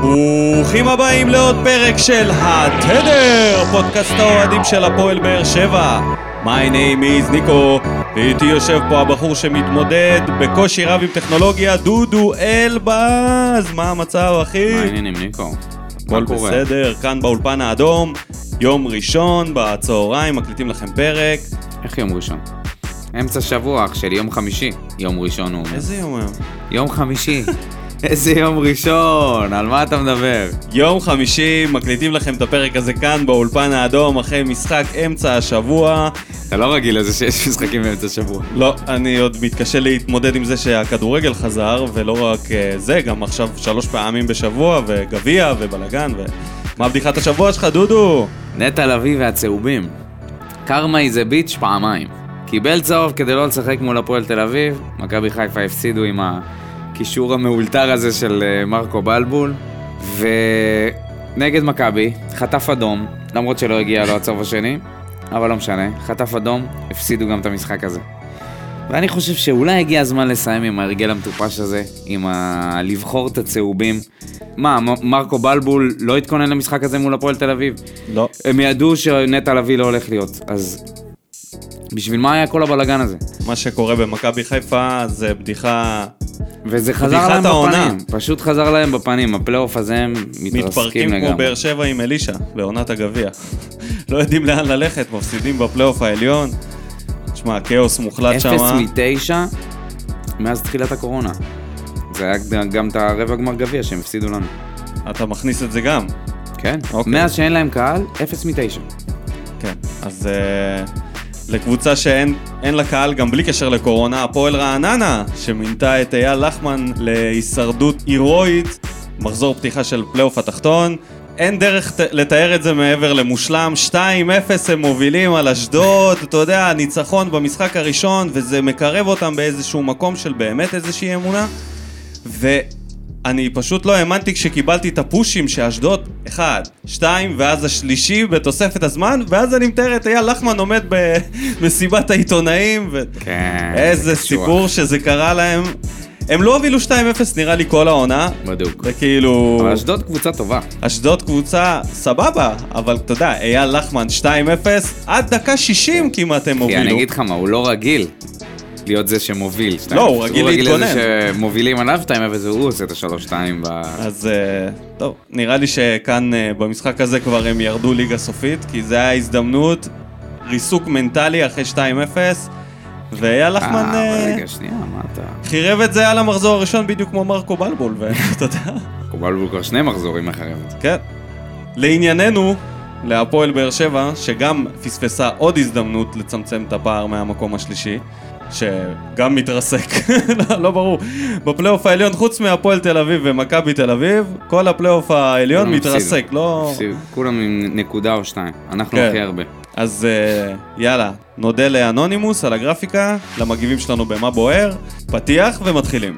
ברוכים הבאים לעוד פרק של התדר, פודקאסט האוהדים של הפועל באר שבע. My name is ניקו, ואיתי יושב פה הבחור שמתמודד בקושי רב עם טכנולוגיה, דודו אלבז. מה המצב, אחי? מה העניינים, ניקו? הכל? בסדר, כאן באולפן האדום, יום ראשון, בצהריים, מקליטים לכם פרק. איך יום ראשון? אמצע שבוע, אח שלי, יום חמישי. יום ראשון הוא אומר. איזה יום היום? יום חמישי. איזה יום ראשון, על מה אתה מדבר? יום חמישי, מקליטים לכם את הפרק הזה כאן באולפן האדום, אחרי משחק אמצע השבוע. אתה לא רגיל לזה שיש משחקים באמצע שבוע. לא, אני עוד מתקשה להתמודד עם זה שהכדורגל חזר, ולא רק אה, זה, גם עכשיו שלוש פעמים בשבוע, וגביע, ובלאגן, ו... מה בדיחת השבוע שלך, דודו? נטע לביא והצהובים. קרמה איזה ביץ' פעמיים. קיבל צהוב כדי לא לשחק מול הפועל תל אביב, מכבי חיפה הפסידו עם הקישור המאולתר הזה של אה, מרקו בלבול, ונגד מכבי, חטף אדום, למרות שלא הגיע לו הצהוב השני, אבל לא משנה, חטף אדום, הפסידו גם את המשחק הזה. ואני חושב שאולי הגיע הזמן לסיים עם ההרגל המטופש הזה, עם ה... לבחור את הצהובים. מה, מ- מרקו בלבול לא התכונן למשחק הזה מול הפועל תל אביב? לא. הם ידעו שנטע לביא לא הולך להיות, אז בשביל מה היה כל הבלגן הזה? מה שקורה במכבי חיפה זה בדיחה... וזה חזר להם העונה. בפנים, פשוט חזר להם בפנים, הפלייאוף הזה הם מתרסקים מתפרקים כמו לגמרי. באר שבע עם אלישע, בעונת הגביע. לא יודעים לאן ללכת, מפסידים בפלייאוף העליון. תשמע, כאוס מוחלט שם. אפס מתשע מאז תחילת הקורונה. זה היה גם את הרבע גמר גביע שהם הפסידו לנו. אתה מכניס את זה גם. כן, אוקיי. מאז שאין להם קהל, אפס מתשע. כן, אז uh, לקבוצה שאין אין לה קהל גם בלי קשר לקורונה, הפועל רעננה, שמינתה את אייל לחמן להישרדות הירואית, מחזור פתיחה של פלייאוף התחתון. אין דרך ת- לתאר את זה מעבר למושלם, 2-0 הם מובילים על אשדוד, אתה יודע, ניצחון במשחק הראשון, וזה מקרב אותם באיזשהו מקום של באמת איזושהי אמונה. ואני פשוט לא האמנתי כשקיבלתי את הפושים שאשדוד, אחד, שתיים, ואז השלישי בתוספת הזמן, ואז אני מתאר את אייל לחמן עומד במסיבת העיתונאים, כן, ואיזה זה קשוח. סיפור שזה קרה להם. הם לא הובילו 2-0 נראה לי כל העונה, בדוק. וכאילו... אבל אשדוד קבוצה טובה. אשדוד קבוצה סבבה, אבל אתה יודע, אייל לחמן 2-0, עד דקה 60 כמעט הם כי הובילו. אני אגיד לך מה, הוא לא רגיל להיות זה שמוביל. 2-0. לא, הוא רגיל הוא רגיל להתגונן. לזה שמובילים עליו 2-0 והוא עושה את ה-3-2 ב... אז אה, טוב, נראה לי שכאן אה, במשחק הזה כבר הם ירדו ליגה סופית, כי זה היה הזדמנות, ריסוק מנטלי אחרי 2-0, ואייל לחמן אה. חירב את זה על המחזור הראשון בדיוק כמו מרקו בלבול, ואתה יודע, קובלבול כבר שני מחזורים אחרים. כן. לענייננו, להפועל באר שבע, שגם פספסה עוד הזדמנות לצמצם את הפער מהמקום השלישי, שגם מתרסק, לא, לא ברור. בפלייאוף העליון, חוץ מהפועל תל אביב ומכבי תל אביב, כל הפלייאוף העליון כולם מתרסק, הפסידו. לא... הפסידו. כולם עם נקודה או שתיים. אנחנו כן. הכי הרבה. אז אה, יאללה, נודה לאנונימוס על הגרפיקה, למגיבים שלנו במה בוער, פתיח ומתחילים.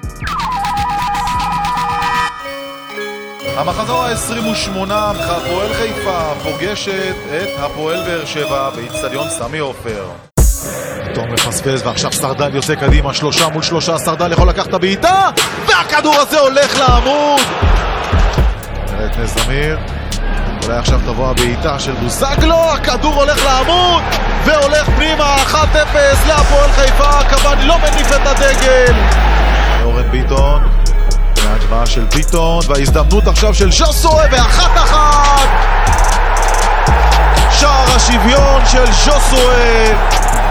המחזור ה-28, הפועל חיפה פוגשת את הפועל באר שבע באיצטדיון סמי עופר. פתאום מפספס ועכשיו סרדל יוצא קדימה, שלושה מול שלושה, סרדל יכול לקחת את הבעיטה והכדור הזה הולך לעמוד! נראה את נס זמיר, אולי עכשיו תבוא הבעיטה של בוזגלו, הכדור הולך לעמוד והולך פנימה, 1-0 להפועל חיפה, קבני לא מניף את הדגל! אורן ביטון, וההגבהה של ביטון, וההזדמנות עכשיו של ז'וסוי, ואחת אחת! שער השוויון של ז'וסוי,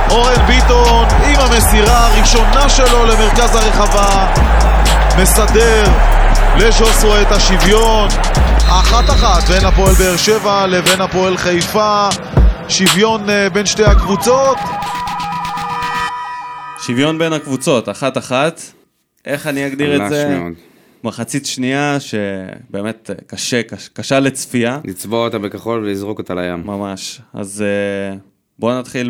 אורן ביטון עם המסירה הראשונה שלו למרכז הרחבה, מסדר לז'וסוי את השוויון, אחת אחת בין הפועל באר שבע לבין הפועל חיפה, שוויון אה, בין שתי הקבוצות, שוויון בין הקבוצות, אחת-אחת. איך אני אגדיר את זה? מאוד. מחצית שנייה שבאמת אה, קשה, קש, קשה לצפייה, לצבוע אותה בכחול ולזרוק אותה לים. ממש. אז אה, בואו נתחיל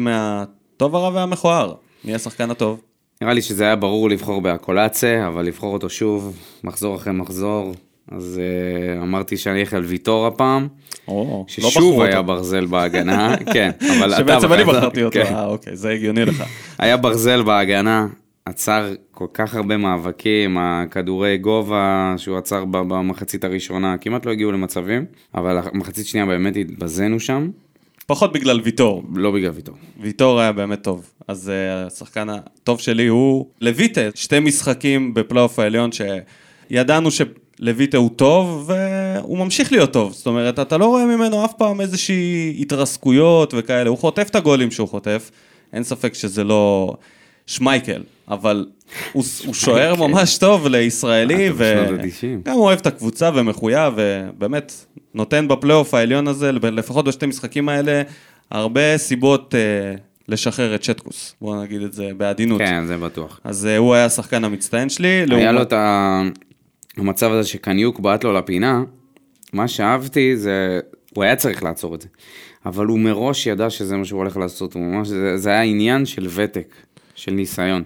מהטוב הרע והמכוער. מי השחקן הטוב? נראה לי שזה היה ברור לבחור באקולציה, אבל לבחור אותו שוב, מחזור אחרי מחזור. אז uh, אמרתי שאני אלך על ויטור הפעם, או, ששוב היה ברזל בהגנה, כן, אבל אתה שבעצם אני בחרת, בחרתי אותו, כן. אה אוקיי, זה הגיוני לך. היה ברזל בהגנה, עצר כל כך הרבה מאבקים, הכדורי גובה שהוא עצר במחצית הראשונה, כמעט לא הגיעו למצבים, אבל המחצית שנייה באמת התבזינו שם, פחות בגלל ויטור. לא בגלל ויטור. ויטור היה באמת טוב. אז uh, השחקן הטוב שלי הוא לויטה, שתי משחקים בפלייאוף העליון שידענו שלויטה הוא טוב והוא ממשיך להיות טוב. זאת אומרת, אתה לא רואה ממנו אף פעם איזושהי התרסקויות וכאלה, הוא חוטף את הגולים שהוא חוטף, אין ספק שזה לא שמייקל, אבל הוא, הוא שוער ממש טוב לישראלי, ה-תשעים. וגם הוא אוהב את הקבוצה ומחויב, ובאמת נותן בפלייאוף העליון הזה, לפחות בשתי משחקים האלה, הרבה סיבות אה, לשחרר את שטקוס, בואו נגיד את זה בעדינות. כן, זה בטוח. אז אה, הוא היה השחקן המצטיין שלי. היה לעומת- לו את ה- המצב הזה שקניוק בעט לו לפינה, מה שאהבתי זה, הוא היה צריך לעצור את זה, אבל הוא מראש ידע שזה מה שהוא הולך לעשות, הוא ממש, זה, זה היה עניין של ותק, של ניסיון.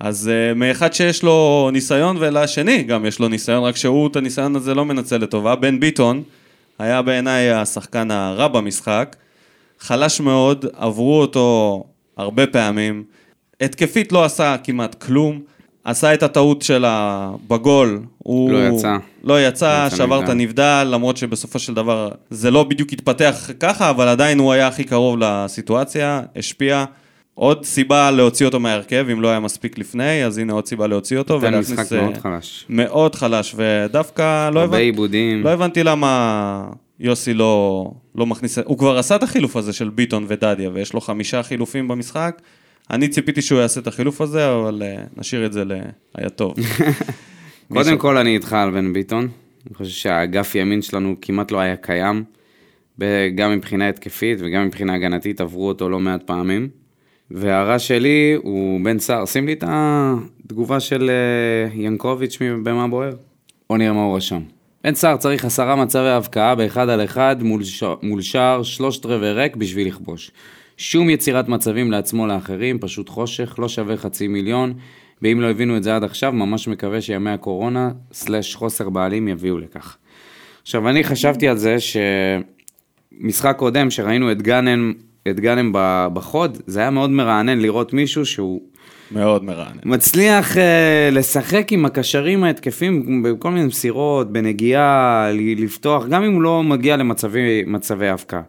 אז uh, מאחד שיש לו ניסיון ולשני גם יש לו ניסיון, רק שהוא את הניסיון הזה לא מנצל לטובה. בן ביטון היה בעיניי השחקן הרע במשחק, חלש מאוד, עברו אותו הרבה פעמים, התקפית לא עשה כמעט כלום, עשה את הטעות שלה בגול, הוא לא יצא. לא יצא, יצא שבר את נבדל. הנבדל, למרות שבסופו של דבר זה לא בדיוק התפתח ככה, אבל עדיין הוא היה הכי קרוב לסיטואציה, השפיע. עוד סיבה להוציא אותו מההרכב, אם לא היה מספיק לפני, אז הנה עוד סיבה להוציא אותו. נתן משחק אה, מאוד חלש. מאוד חלש, ודווקא לא, הרבה הבנ... עיבודים. לא הבנתי למה יוסי לא, לא מכניס... הוא כבר עשה את החילוף הזה של ביטון ודדיה, ויש לו חמישה חילופים במשחק. אני ציפיתי שהוא יעשה את החילוף הזה, אבל אה, נשאיר את זה ל... היה טוב. קודם כל אני איתך על בן ביטון, אני חושב שהאגף ימין שלנו כמעט לא היה קיים, גם מבחינה התקפית וגם מבחינה הגנתית עברו אותו לא מעט פעמים. והרע שלי הוא בן סער, שים לי את התגובה של אה, ינקוביץ' במה בוער. בוא נראה מה הוא רשם. בן סער צריך עשרה מצבי הבקעה באחד על אחד מול, ש... מול שער שלושת רבעי ריק בשביל לכבוש. שום יצירת מצבים לעצמו לאחרים, פשוט חושך, לא שווה חצי מיליון. ואם לא הבינו את זה עד עכשיו, ממש מקווה שימי הקורונה, סלאש חוסר בעלים, יביאו לכך. עכשיו, אני חשבתי על זה שמשחק קודם, שראינו את גאנם, את גאנם בחוד, זה היה מאוד מרענן לראות מישהו שהוא מאוד מרענן. מצליח uh, לשחק עם הקשרים ההתקפים בכל מיני מסירות, בנגיעה, לפתוח, גם אם הוא לא מגיע למצבי מצבי הבקעה.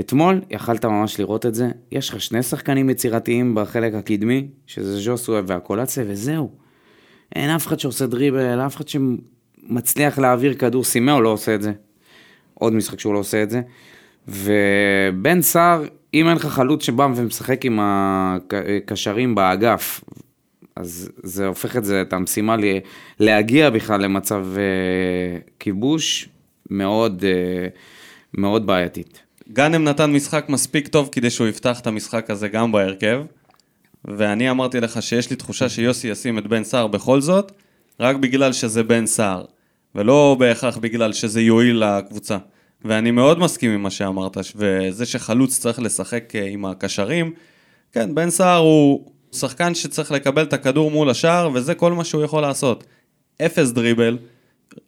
אתמול יכלת ממש לראות את זה, יש לך שני שחקנים יצירתיים בחלק הקדמי, שזה ז'וסווה והקולציה, וזהו. אין אף אחד שעושה דריבל, אף אחד שמצליח להעביר כדור, סימאו לא עושה את זה. עוד משחק שהוא לא עושה את זה. ובן סער, אם אין לך חלוץ שבא ומשחק עם הקשרים באגף, אז זה הופך את זה, את המשימה ל- להגיע בכלל למצב אה, כיבוש מאוד, אה, מאוד בעייתית. גאנם נתן משחק מספיק טוב כדי שהוא יפתח את המשחק הזה גם בהרכב, ואני אמרתי לך שיש לי תחושה שיוסי ישים את בן סער בכל זאת, רק בגלל שזה בן סער, ולא בהכרח בגלל שזה יועיל לקבוצה. ואני מאוד מסכים עם מה שאמרת, וזה שחלוץ צריך לשחק אה, עם הקשרים, כן, בן סער הוא שחקן שצריך לקבל את הכדור מול השער, וזה כל מה שהוא יכול לעשות. אפס דריבל,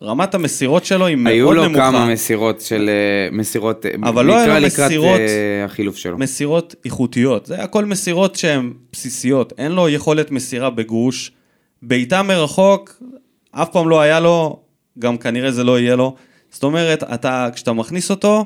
רמת המסירות שלו היא מאוד היו לו נמוכה. כמה מסירות של... אה, מסירות... אה, אבל לא היו לו מסירות- החילוף שלו. מסירות איכותיות. זה הכל מסירות שהן בסיסיות. אין לו יכולת מסירה בגרוש. בעיטה מרחוק, אף פעם לא היה לו, גם כנראה זה לא יהיה לו. זאת אומרת, אתה, כשאתה מכניס אותו,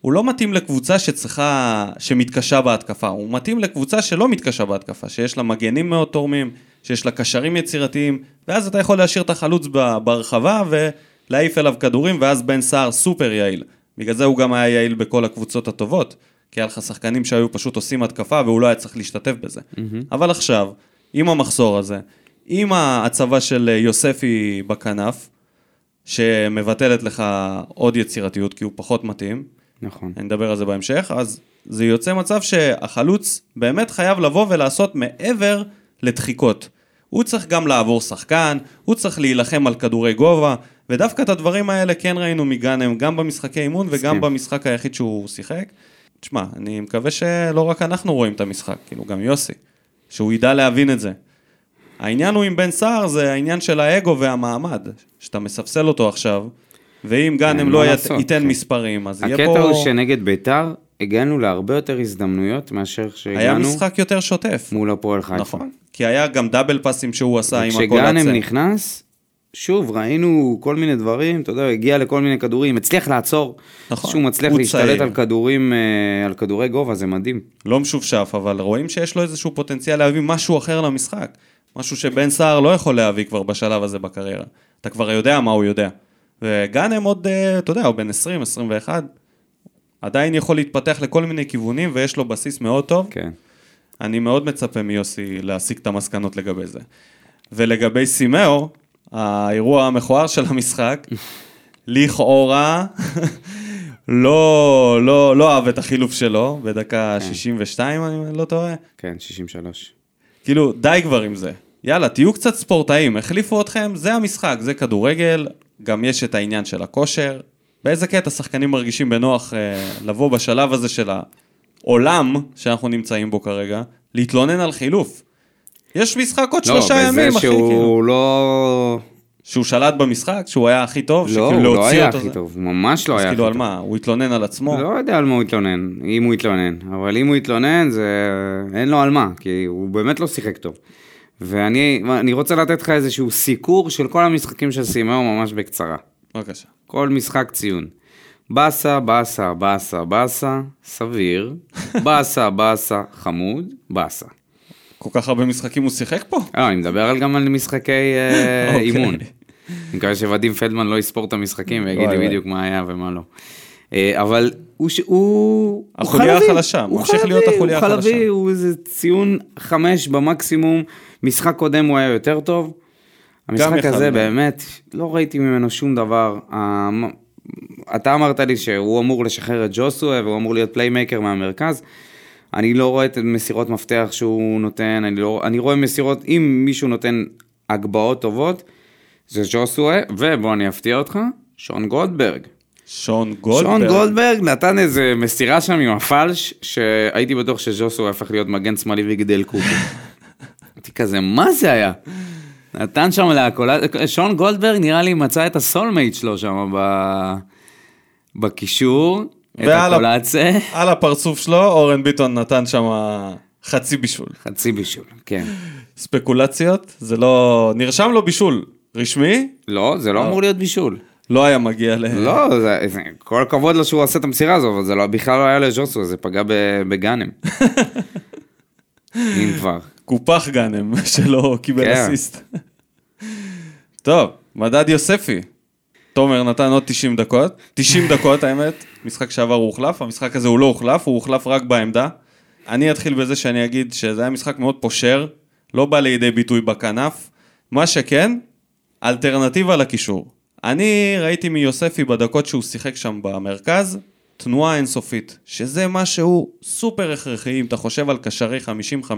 הוא לא מתאים לקבוצה שצריכה, שמתקשה בהתקפה. הוא מתאים לקבוצה שלא מתקשה בהתקפה, שיש לה מגנים מאוד תורמים, שיש לה קשרים יצירתיים, ואז אתה יכול להשאיר את החלוץ ברחבה ולהעיף אליו כדורים, ואז בן סער סופר יעיל. בגלל זה הוא גם היה יעיל בכל הקבוצות הטובות, כי היה לך שחקנים שהיו פשוט עושים התקפה והוא לא היה צריך להשתתף בזה. אבל עכשיו, עם המחסור הזה, עם ההצבה של יוספי בכנף, שמבטלת לך עוד יצירתיות כי הוא פחות מתאים, נכון. אני אדבר על זה בהמשך, אז זה יוצא מצב שהחלוץ באמת חייב לבוא ולעשות מעבר לדחיקות. הוא צריך גם לעבור שחקן, הוא צריך להילחם על כדורי גובה, ודווקא את הדברים האלה כן ראינו מגאנם, גם במשחקי אימון וגם. במשחק היחיד שהוא שיחק. תשמע, אני מקווה שלא רק אנחנו רואים את המשחק, כאילו גם יוסי, שהוא ידע להבין את זה. העניין הוא עם בן סער זה העניין של האגו והמעמד, שאתה מספסל אותו עכשיו, ואם גאנם לא לעשות, ייתן כן. מספרים, אז יהיה פה... הקטע הוא שנגד ביתר, הגענו להרבה יותר הזדמנויות מאשר היה שהגענו משחק יותר שוטף. מול הפועל חיפה. נכון. כי היה גם דאבל פאסים שהוא עשה עם כשגאנם הקולציה. נכנס, שוב, ראינו כל מיני דברים, אתה יודע, הגיע לכל מיני כדורים, הצליח לעצור. נכון, שהוא מצליח להשתלט צעיר. על כדורים, אה, על כדורי גובה, זה מדהים. לא משופשף, אבל רואים שיש לו איזשהו פוטנציאל להביא משהו אחר למשחק. משהו שבן סער לא יכול להביא כבר בשלב הזה בקריירה. אתה כבר יודע מה הוא יודע. וגאנם עוד, אה, אתה יודע, הוא בן 20, 21. עדיין יכול להתפתח לכל מיני כיוונים ויש לו בסיס מאוד טוב. כן. אני מאוד מצפה מיוסי להסיק את המסקנות לגבי זה. ולגבי סימאו, האירוע המכוער של המשחק, לכאורה, לא, לא, לא אהב את החילוף שלו, בדקה 62, אני לא טועה. כן, 63. כאילו, די כבר עם זה. יאללה, תהיו קצת ספורטאים, החליפו אתכם, זה המשחק, זה כדורגל, גם יש את העניין של הכושר. באיזה קטע שחקנים מרגישים בנוח אה, לבוא בשלב הזה של העולם שאנחנו נמצאים בו כרגע, להתלונן על חילוף. יש משחק עוד שלושה לא, ימים, בזה אחי, כאילו. שהוא לא... שהוא שלט במשחק, שהוא היה הכי טוב, לא, שכאילו הוא לא היה הכי זה. טוב, ממש לא אז היה הכי כאילו טוב. על מה, הוא התלונן על עצמו? לא יודע על מה הוא התלונן, אם הוא התלונן, אבל אם הוא התלונן, זה... אין לו על מה, כי הוא באמת לא שיחק טוב. ואני אני רוצה לתת לך איזשהו סיקור של כל המשחקים של סימאו ממש בקצרה. בבקשה. כל משחק ציון. באסה, באסה, באסה, באסה, סביר, באסה, באסה, חמוד, באסה. כל כך הרבה משחקים הוא שיחק פה? אה, אני מדבר גם על משחקי אה, אוקיי. אימון. אני מקווה שואדים פלדמן לא יספור את המשחקים ויגיד לי. בדיוק מה היה ומה לא. אה, אבל הוא הוא... החוליה החלשה, הוא ממשיך להיות החוליה הוא חלבי, החלשה. הוא איזה ציון חמש במקסימום. משחק קודם הוא היה יותר טוב. המשחק הזה. באמת, לא ראיתי ממנו שום דבר. אתה אמרת לי שהוא אמור לשחרר את ג'וסווה והוא אמור להיות playmaker מהמרכז. אני לא רואה את מסירות מפתח שהוא נותן, אני, לא, אני רואה מסירות, אם מישהו נותן הגבהות טובות, זה ג'וסווה, ובוא אני אפתיע אותך, שון גולדברג. שון גולדברג. שון גולדברג נתן איזה מסירה שם עם הפלש, שהייתי בטוח שג'וסווה הפך להיות מגן שמאלי ויגדל קופו. הייתי כזה, מה זה היה? נתן שם להקולה, שון גולדברג נראה לי מצא את הסולמייט שלו שם ב... בקישור, ועל הפרצוף שלו, אורן ביטון נתן שם חצי בישול. חצי בישול, כן. ספקולציות, זה לא... נרשם לו בישול רשמי, לא, זה לא אמור להיות בישול. לא היה מגיע ל... לא, זה, זה, כל הכבוד לו שהוא עשה את המסירה הזו, אבל זה לא, בכלל לא היה לז'וסו, זה פגע בגאנם. אם כבר. קופח גאנם שלא קיבל כן. אסיסט. טוב, מדד יוספי. תומר נתן עוד 90 דקות, 90 דקות האמת, משחק שעבר הוא הוחלף, המשחק הזה הוא לא הוחלף, הוא הוחלף רק בעמדה. אני אתחיל בזה שאני אגיד שזה היה משחק מאוד פושר, לא בא לידי ביטוי בכנף, מה שכן, אלטרנטיבה לקישור. אני ראיתי מיוספי בדקות שהוא שיחק שם במרכז, תנועה אינסופית, שזה משהו סופר הכרחי, אם אתה חושב על קשרי 50-50,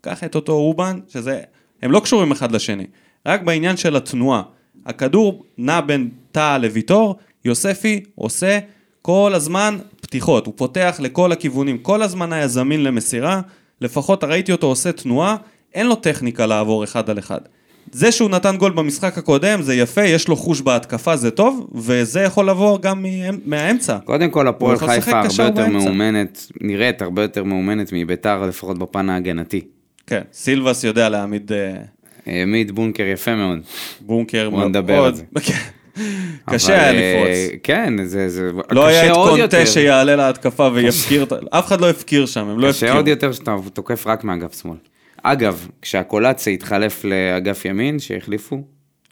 קח את אותו אובן, שזה, הם לא קשורים אחד לשני, רק בעניין של התנועה. הכדור נע בין טאה לוויטור, יוספי עושה כל הזמן פתיחות, הוא פותח לכל הכיוונים, כל הזמן היה זמין למסירה, לפחות ראיתי אותו עושה תנועה, אין לו טכניקה לעבור אחד על אחד. זה שהוא נתן גול במשחק הקודם זה יפה, יש לו חוש בהתקפה זה טוב, וזה יכול לבוא גם מה- מהאמצע. קודם כל, הפועל חיפה הרבה יותר באמצע. מאומנת, נראית הרבה יותר מאומנת מביתר, לפחות בפן ההגנתי. כן, סילבס יודע להעמיד אה, העמיד בונקר יפה מאוד. בונקר בוא מאוד. נדבר על זה. כן. קשה היה אה, לפרוץ. כן, זה... זה לא קשה היה את קונטה. שיעלה להתקפה ויפקיר, אף אחד לא הפקיר שם, הם לא קשה הפקירו. עוד יותר שאתה תוקף רק מאגף שמאל. אגב, כשהקולציה התחלף לאגף ימין, שהחליפו,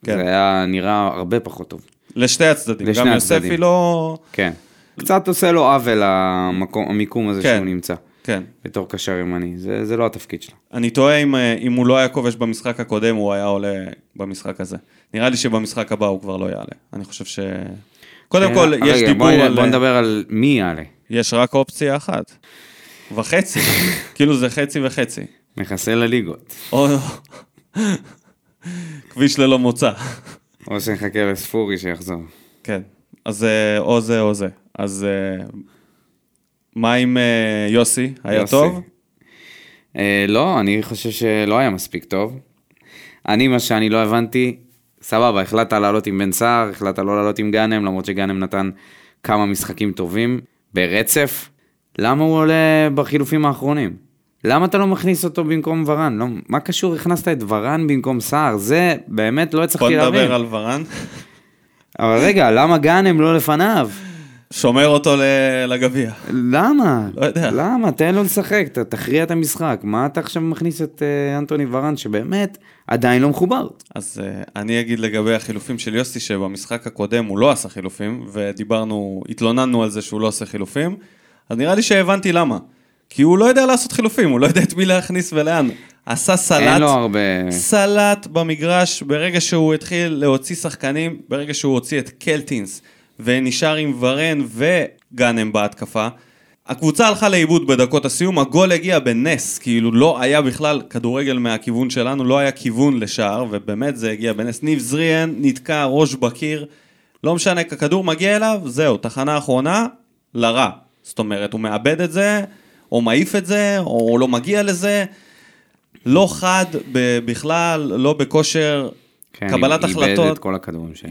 כן. זה היה נראה הרבה פחות טוב. לשתי הצדדים, גם הצדדים. יוספי לא... כן. קצת עושה לו עוול המקום, המיקום הזה כן. שהוא נמצא, כן. בתור קשר ימני, זה, זה לא התפקיד שלו. אני תוהה אם, אה, אם הוא לא היה כובש במשחק הקודם, הוא היה עולה במשחק הזה. נראה לי שבמשחק הבא הוא כבר לא יעלה. אני חושב ש... קודם כל, רגע, יש דיבור בוא, על... בוא נדבר על מי יעלה. יש רק אופציה אחת. וחצי. כאילו זה חצי וחצי. מחסל לליגות. או... כביש ללא מוצא. או שנחכה לספורי שיחזור. כן. אז אה, או זה או זה. אז אה, מה עם אה, יוסי? היה יוסי. טוב? אה, לא, אני חושב שלא היה מספיק טוב. אני, מה שאני לא הבנתי, סבבה, החלטת לעלות עם בן סער, החלטת לא לעלות עם גאנם, למרות שגאנם נתן כמה משחקים טובים ברצף. למה הוא עולה בחילופים האחרונים? למה אתה לא מכניס אותו במקום ורן? לא, מה קשור הכנסת את ורן במקום סער? זה באמת לא בוא הצלחתי להבין. נדבר על ורן. אבל רגע, למה גאנם לא לפניו? שומר אותו לגביע. למה? לא יודע. למה? תן לו לשחק, ת- תכריע את המשחק. מה אתה עכשיו מכניס את אה, אנטוני ורן, שבאמת עדיין לא מחובר? אז uh, אני אגיד לגבי החילופים של יוסי, שבמשחק הקודם הוא לא עשה חילופים, ודיברנו, התלוננו על זה שהוא לא עושה חילופים, אז נראה לי שהבנתי למה. כי הוא לא יודע לעשות חילופים, הוא לא יודע את מי להכניס ולאן. עשה סלט, אין לו הרבה... סלט במגרש, ברגע שהוא התחיל להוציא שחקנים, ברגע שהוא הוציא את קלטינס, ונשאר עם ורן וגאנם בהתקפה, הקבוצה הלכה לאיבוד בדקות הסיום, הגול הגיע בנס, כאילו לא היה בכלל כדורגל מהכיוון שלנו, לא היה כיוון לשער, ובאמת זה הגיע בנס. ניב זריאן נתקע ראש בקיר, לא משנה, הכדור מגיע אליו, זהו, תחנה אחרונה, לרע. זאת אומרת, הוא מאבד את זה, או מעיף את זה, או לא מגיע לזה. לא חד בכלל, לא בכושר כן, קבלת איבד החלטות. את כל הכדורים ש...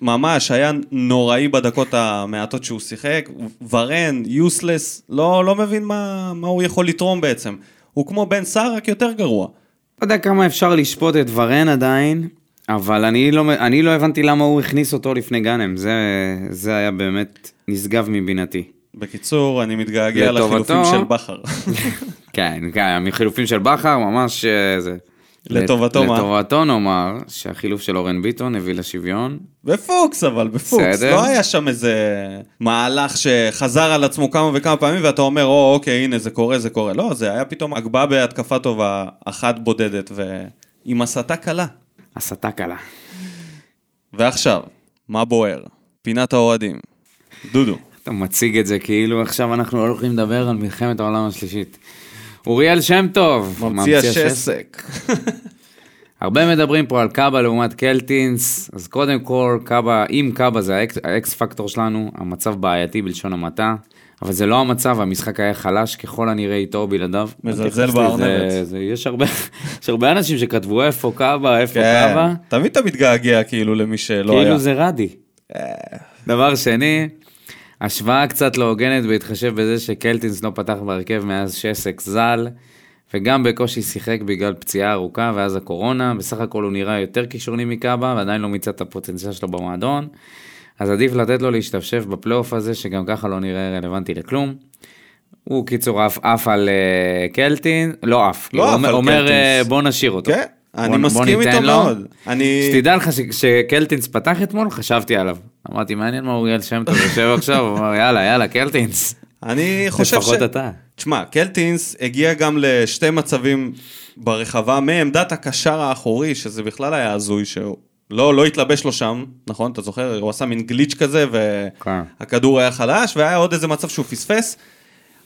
ממש, היה נוראי בדקות המעטות שהוא שיחק. ורן, יוסלס, לא, לא מבין מה, מה הוא יכול לתרום בעצם. הוא כמו בן סער, רק יותר גרוע. לא יודע כמה אפשר לשפוט את ורן עדיין, אבל אני לא, אני לא הבנתי למה הוא הכניס אותו לפני גאנם. זה, זה היה באמת נשגב מבינתי. בקיצור, אני מתגעגע. לחילופים של בכר. כן, כן, מחילופים של בכר, ממש אה, זה. לטובתו מה? לטובתו נאמר שהחילוף של אורן ביטון הביא לשוויון. בפוקס אבל, בפוקס. בסדר. לא היה שם איזה מהלך שחזר על עצמו כמה וכמה פעמים ואתה אומר, או אוקיי, הנה זה קורה, זה קורה. לא, זה היה פתאום הגבהה בהתקפה טובה, אחת בודדת, ועם הסתה קלה. הסתה קלה. ועכשיו, מה בוער? פינת האוהדים. דודו. אתה מציג את זה כאילו עכשיו אנחנו לא הולכים לדבר על מלחמת העולם השלישית. אוריאל שם טוב, ממציא השסק. הרבה מדברים פה על קאבה לעומת קלטינס, אז קודם כל, קאבה, אם קאבה זה ה X, ה X factor שלנו, המצב בעייתי בלשון המעטה, אבל זה לא המצב, המשחק היה חלש ככל הנראה איתו או בלעדיו. מזלזל בארנבת. יש הרבה, יש הרבה אנשים שכתבו איפה קאבה, איפה כן, קאבה, תמיד אתה מתגעגע כאילו למי שלא היה. כאילו זה רדי. דבר שני, השוואה קצת לא הוגנת בהתחשב בזה שקלטינס לא פתח בהרכב מאז שסק ז"ל, וגם בקושי שיחק בגלל פציעה ארוכה ואז הקורונה, בסך הכל הוא נראה יותר כישרוני מקאבה ועדיין לא מיצה את הפוטנציאל שלו במועדון, אז עדיף לתת לו להשתפשף בפלייאוף הזה שגם ככה לא נראה רלוונטי לכלום. הוא קיצור עף על אה, קלטין, לא עף, לא עף אומר, על אומר. אה, בוא נשאיר אותו. כן, אני מסכים איתו. מאוד. אני... שתדע לך שכשקלטינס פתח אתמול, חשבתי עליו. אמרתי, מעניין מה אוריאל שם טוב יושב עכשיו, הוא אמר, יאללה, יאללה, קלטינס. אני חושב ש... לפחות אתה. תשמע, קלטינס הגיע גם לשתי מצבים ברחבה מעמדת הקשר האחורי, שזה בכלל היה הזוי שהוא לא, לא התלבש לו שם, נכון? אתה זוכר? הוא עשה מין גליץ' כזה כן. והכדור היה חלש והיה עוד איזה מצב שהוא פספס.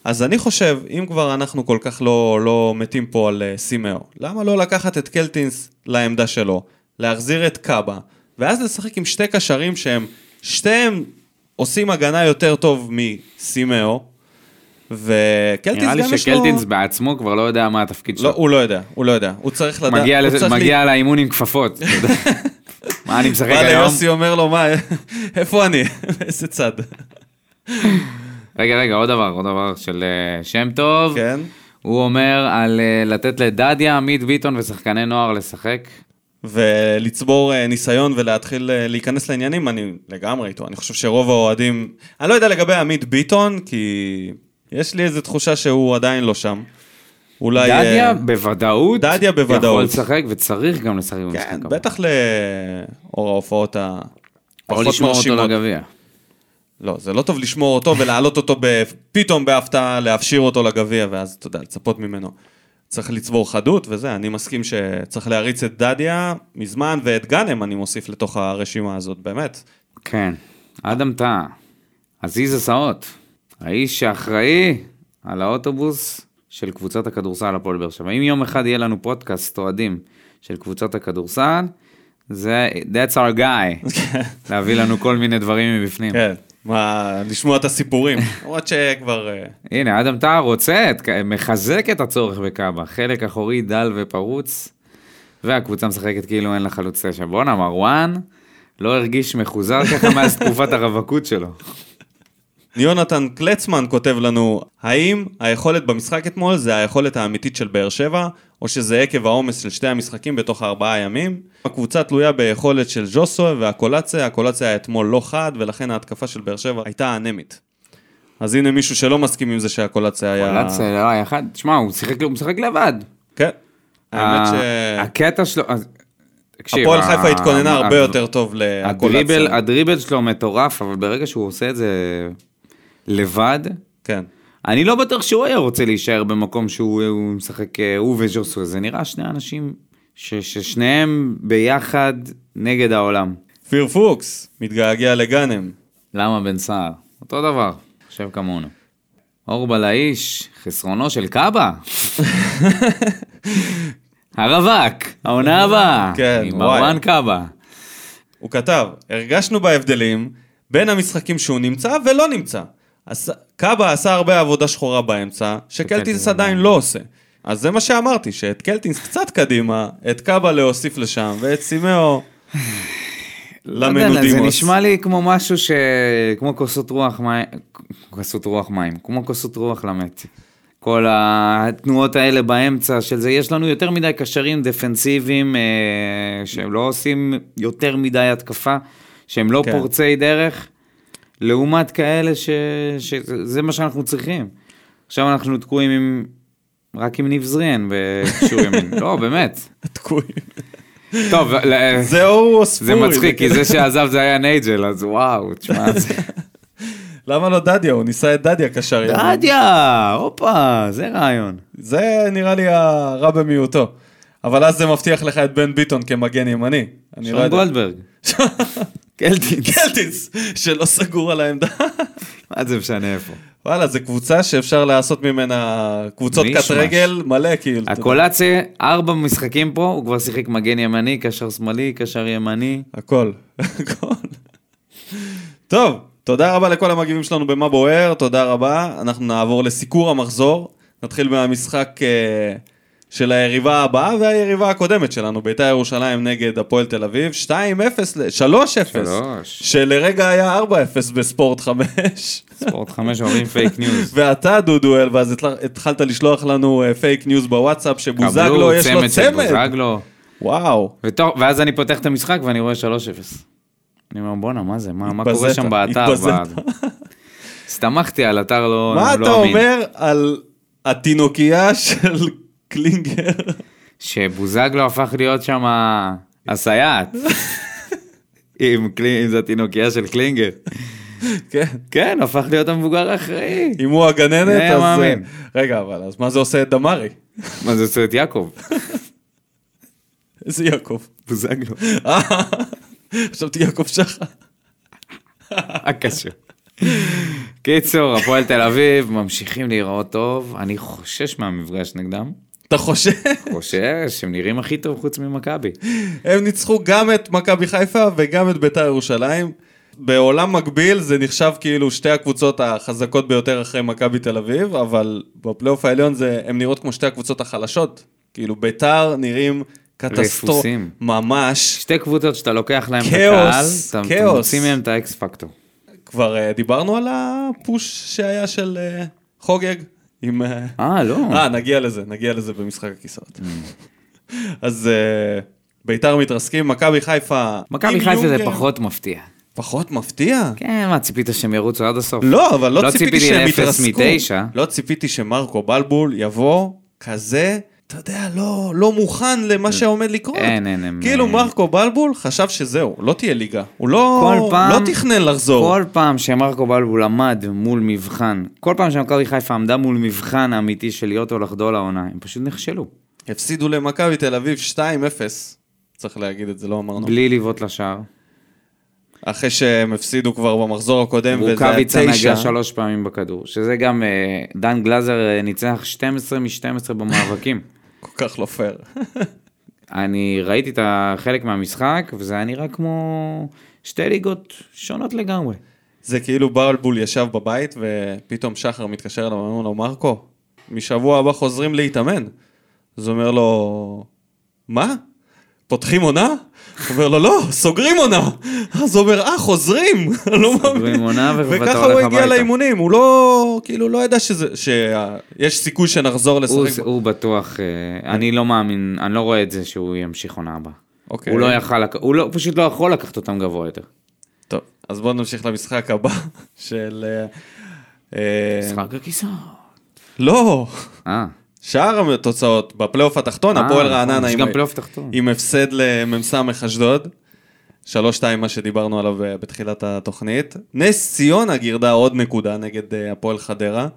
אז אני חושב, אם כבר אנחנו כל כך לא, לא מתים פה על uh, סימאו, למה לא לקחת את קלטינס לעמדה שלו, להחזיר את קאבה, ואז לשחק עם שתי קשרים שהם, שתיהם עושים הגנה יותר טוב מסימאו, וקלטינס נראה לי גם יש לו... שקלטינס בעצמו כבר לא יודע מה התפקיד לא, שלו. הוא לא יודע, הוא לא יודע, הוא צריך לדעת, מגיע לזה- צריך מגיע לאימון עם כפפות. מה אני משחק בא היום? ליוסי אומר לו, מה, איפה אני? איזה צד? רגע, רגע, עוד דבר, עוד דבר של אה, שם טוב. כן. הוא אומר על אה, לתת לדדיה, עמית ביטון ושחקני נוער לשחק. ולצבור אה, ניסיון ולהתחיל להיכנס לעניינים, אני לגמרי איתו. אני חושב שרוב האוהדים... אני לא יודע לגבי עמית ביטון, כי יש לי איזו תחושה שהוא עדיין לא שם. אולי... דדיה בוודאות. דדיה בוודאות. יכול לשחק וצריך גם לשחק במשחק כן. בטח לאור ההופעות ה... או לשמור אותו. לגביע. לא, זה לא טוב לשמור אותו ולהעלות אותו ב... פתאום בהפתעה, להפשיר אותו לגביע, ואז, אתה יודע, לצפות ממנו. צריך לצבור חדות וזה, אני מסכים שצריך להריץ את דדיה מזמן, ואת גאנם אני מוסיף לתוך הרשימה הזאת, באמת. כן, אדם טאה, עזיז הסעות, האיש שאחראי על האוטובוס של קבוצת הכדורסל הפועל באר שבע. אם יום אחד יהיה לנו פודקאסט אוהדים של קבוצת הכדורסל, זה that's our guy, להביא לנו כל מיני דברים מבפנים. כן, מה, לשמוע את הסיפורים. למרות שכבר... אה, הנה, אדם טאה רוצה, מחזק את הצורך בקאבה, חלק אחורי דל ופרוץ, והקבוצה משחקת כאילו אין לה חלוץ תשע. בואנה, מרואן לא הרגיש מחוזר ככה מאז תקופת הרווקות שלו. יונתן קלצמן כותב לנו, האם היכולת במשחק אתמול זה היכולת האמיתית של באר שבע, או שזה עקב העומס של שתי המשחקים בתוך ארבעה ימים? הקבוצה תלויה ביכולת של ז'וסו והקולציה, הקולציה היה אתמול לא חד, ולכן ההתקפה של באר שבע הייתה אנמית. אז הנה מישהו שלא מסכים עם זה שהקולציה היה... קולציה, לא, היה אחד, תשמע, הוא משחק לבד. כן. האמת ש... הקטע שלו, תקשיב, הפועל חיפה התכוננה הרבה יותר טוב הדריבל, לקולציה. הדריבל שלו מטורף, אבל ברגע שהוא עושה את זה לבד, כן. אני לא בטוח שהוא היה רוצה להישאר במקום שהוא הוא משחק, אה, הוא וז'וסו, זה נראה שני אנשים ש, ששניהם ביחד נגד העולם. כפיר פוקס, מתגעגע לגאנם. למה בן סער? אותו דבר, חושב כמונו. אורבל האיש, חסרונו של קאבה. הרווק, העונה הבאה. כן, עם וואי. מרואן קאבה. הוא כתב, הרגשנו בהבדלים בין המשחקים שהוא נמצא ולא נמצא. קאבה עשה הרבה עבודה שחורה באמצע, שקלטינס שקלטינס עדיין לא עושה. אז זה מה שאמרתי, שאת קלטינס קצת קדימה, את קאבה להוסיף לשם, ואת סימאו לא למנודימוס. זה נשמע לי כמו משהו ש... כמו כוסות רוח מים, כוסות רוח מים, כמו כוסות רוח למת. כל התנועות האלה באמצע של זה, יש לנו יותר מדי קשרים דפנסיביים אה, שהם לא עושים יותר מדי התקפה, שהם לא כן. פורצי דרך, לעומת כאלה ש... שזה מה שאנחנו צריכים. עכשיו אנחנו תקועים עם... רק עם ניב זריאן בקישור ימין. לא, באמת. תקועים. טוב, ל- זהו ספורי. זה מצחיק, כי זה שעזב זה היה נייג'ל, אז וואו, תשמע, זה... למה לא דדיה? הוא ניסה את דדיה קשר ימין. דדיה, הופה, זה רעיון. זה נראה לי הרע במיעוטו. אבל אז זה מבטיח לך את בן ביטון כמגן ימני. אני לא שון יודע. גולדברג. קלטינס. קלטינס, שלא סגור על העמדה. מה זה משנה איפה? וואלה, זו קבוצה שאפשר לעשות ממנה קבוצות קט. רגל מלא, כאילו. הקולציה, ארבע משחקים פה, הוא כבר שיחק מגן ימני, קשר שמאלי, קשר ימני. הכל, הכל. טוב, תודה רבה לכל המגיבים שלנו במה בוער, תודה רבה. אנחנו נעבור לסיקור המחזור. נתחיל מהמשחק אה, של היריבה הבאה והיריבה הקודמת שלנו, בית"ר ירושלים נגד הפועל תל אביב, 2-0, ל- 3-0, שלוש. שלרגע היה 4-0 בספורט 5. ספורט חמש אומרים fake news. ואתה דודואל, ואז התל- התחלת לשלוח לנו אה, fake news בוואטסאפ, שבוזגלו יש לו צמד. וואו. ותוך- ואז אני פותח את המשחק ואני רואה 3-0. אני אומר, בואנה, מה זה? מה מה קורה שם באתר? הסתמכתי על אתר לא מה לא אתה אמין. אומר על התינוקייה של קלינגר? שבוזגלו הפך להיות שם הסייעת. אם קלי- אם זה התינוקייה של קלינגר. כן. כן, הפך להיות המבוגר האחראי. אם הוא הגננת, אז... מאמין. רגע, אבל אז מה זה עושה את דמארי? מה זה עושה את יעקב? איזה יעקב? בוזגלו. אה, חשבתי יעקב שחר. הקשה. קיצור, הפועל תל אביב ממשיכים להיראות טוב, אני חושש מהמפגש נגדם. אתה חושב? חושש, הם נראים הכי טוב חוץ ממכבי. הם ניצחו גם את מכבי חיפה וגם את בית"ר ירושלים. בעולם מקביל זה נחשב כאילו שתי הקבוצות החזקות ביותר אחרי מכבי תל אביב, אבל בפלייאוף העליון זה, הם נראות כמו שתי הקבוצות החלשות. כאילו בית"ר נראים קטסטרופה. רפוסים. ממש. שתי קבוצות שאתה לוקח להם את הקהל, אתה. מוציא מהם את האקס פקטור. כבר אה, דיברנו על הפוש שהיה של אה, חוגג עם... אה, אה, לא. אה, נגיע לזה, נגיע לזה במשחק הכיסאות. אז אה, ביתר מתרסקים, מכבי חיפה... מכבי חיפה זה. פחות מפתיע. פחות מפתיע? כן, מה, ציפית שהם ירוצו עד הסוף? לא, אבל לא, לא ציפיתי שהם יתרסקו. לא ציפיתי שמרקו בלבול יבוא כזה, אתה יודע, לא, לא מוכן למה שעומד לקרות. אין, אין, אין. כאילו אין. מרקו בלבול חשב שזהו, לא תהיה ליגה. הוא לא, כל פעם- לא תכנן לחזור. כל פעם שמרקו בלבול עמד מול מבחן, כל פעם שמכבי חיפה עמדה מול מבחן האמיתי של להיות או לחדול העונה, הם פשוט נכשלו. הפסידו למכבי תל אביב 2-0, צריך להגיד את זה, לא אמרנו. בלי לבעוט לשער. אחרי שהם הפסידו כבר במחזור הקודם, וזה היה רוקאביצה תשע. נגע שלוש פעמים בכדור, שזה גם, אה, דן גלאזר אה, ניצח 12 מ-12 במאבקים. כל כך לא פייר. אני ראיתי את החלק מהמשחק, וזה היה נראה כמו שתי ליגות שונות לגמרי. זה כאילו בלבול ישב בבית, ופתאום שחר מתקשר אליו, ואומר לו, מרקו, משבוע הבא חוזרים להתאמן. אז הוא אומר לו, מה? פותחים עונה? הוא אומר לו, לא, סוגרים עונה. אז הוא אומר, אה, חוזרים? לא סוגרים. עונה ואתה וככה הולך הוא הגיע הביתה. לאימונים, הוא לא, כאילו, לא ידע שיש סיכוי שנחזור לשחק. הוא בטוח, אה, אני לא מאמין, אני לא רואה את זה שהוא ימשיך עונה הבאה. אוקיי. הוא לא יכל, הוא לא, פשוט לא יכול לקחת אותם גבוה יותר. טוב, אז בואו נמשיך למשחק הבא של... אה, אה, משחק הכיסאות. לא, אה, שאר התוצאות בפלייאוף התחתון, אה, הפועל נכון, רעננה עם-. עם הפסד למ"ס אשדוד. שלוש שתיים מה שדיברנו עליו אה, בתחילת התוכנית. נס ציונה גירדה עוד נקודה נגד אה, הפועל חדרה.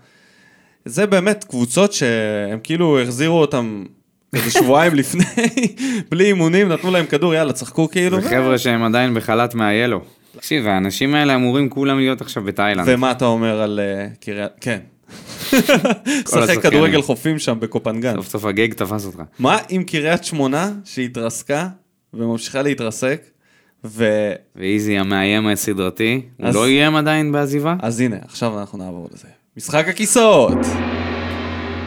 זה באמת קבוצות שהם כאילו החזירו אותם איזה שבועיים לפני, בלי אימונים, נתנו להם כדור, יאללה, צחקו כאילו. זה חבר'ה שהם עדיין בחל"ת מהיאלו. תקשיב, האנשים האלה אמורים כולם להיות עכשיו בתאילנד. ומה אתה אומר על קריית... כן. שחק. כדורגל חופים שם בקופנגן. סוף סוף הגג תפס אותך. מה עם קריית שמונה שהתרסקה וממשיכה להתרסק? ו... ואיזי המאיים הסדרתי, הוא אז- לא איים עדיין בעזיבה? אז הנה, עכשיו אנחנו נעבור לזה. משחק הכיסאות.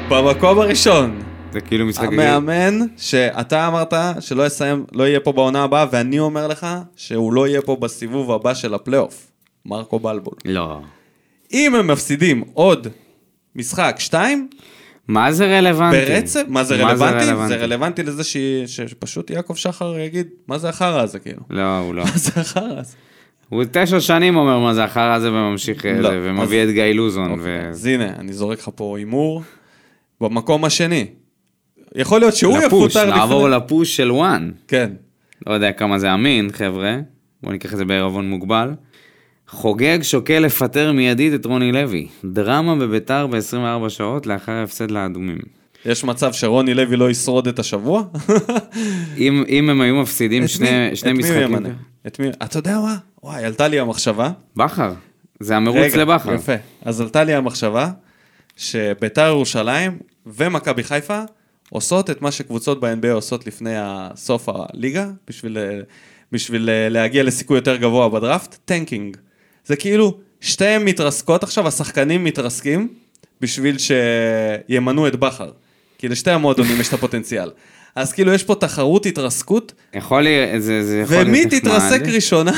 במקום הראשון, זה כאילו משחק... המאמן שאתה אמרת שלא יסיים, לא יהיה פה בעונה הבאה, ואני אומר לך שהוא לא יהיה פה בסיבוב הבא של הפלייאוף. מרקו בלבול. לא. אם הם מפסידים עוד משחק שתיים, מה זה רלוונטי? ברצף, מה זה רלוונטי? זה רלוונטי לזה ש... שפשוט יעקב שחר יגיד, מה זה החרא הזה כאילו? לא, הוא לא. מה זה החרא הזה? הוא תשע שנים אומר מה זה החרא הזה וממשיך אה, לא, זה, ומביא אז- את גיא לוזון. אוקיי, ו- אז הנה, אני זורק לך פה הימור. במקום השני. יכול להיות שהוא לפוש, יפוטר לפני... נעבור לפוש של וואן. כן. לא יודע כמה זה אמין, חבר'ה. בואו ניקח את זה בערבון מוגבל. חוגג שוקל לפטר מיידית את רוני לוי. דרמה בביתר ב-24 שעות לאחר ההפסד לאדומים. יש מצב שרוני לוי לא ישרוד את השבוע? אם, אם הם היו מפסידים שני, מי- שני את מי משחקים... ימנה? את מי? אתה יודע מה? וואי, עלתה לי המחשבה. בכר. זה המרוץ לבכר. יפה. אז עלתה לי המחשבה שביתר ירושלים ומכבי חיפה עושות את מה שקבוצות ב-NBA עושות לפני סוף הליגה, בשביל, בשביל להגיע לסיכוי יותר גבוה בדראפט, tanking. זה כאילו, שתיהן מתרסקות עכשיו, השחקנים מתרסקים בשביל שימנו את בכר. כי לשתי המועדונים יש את הפוטנציאל. אז כאילו יש פה תחרות התרסקות, יכול להיות, זה, זה יכול להיות ומי נחמד. תתרסק ראשונה?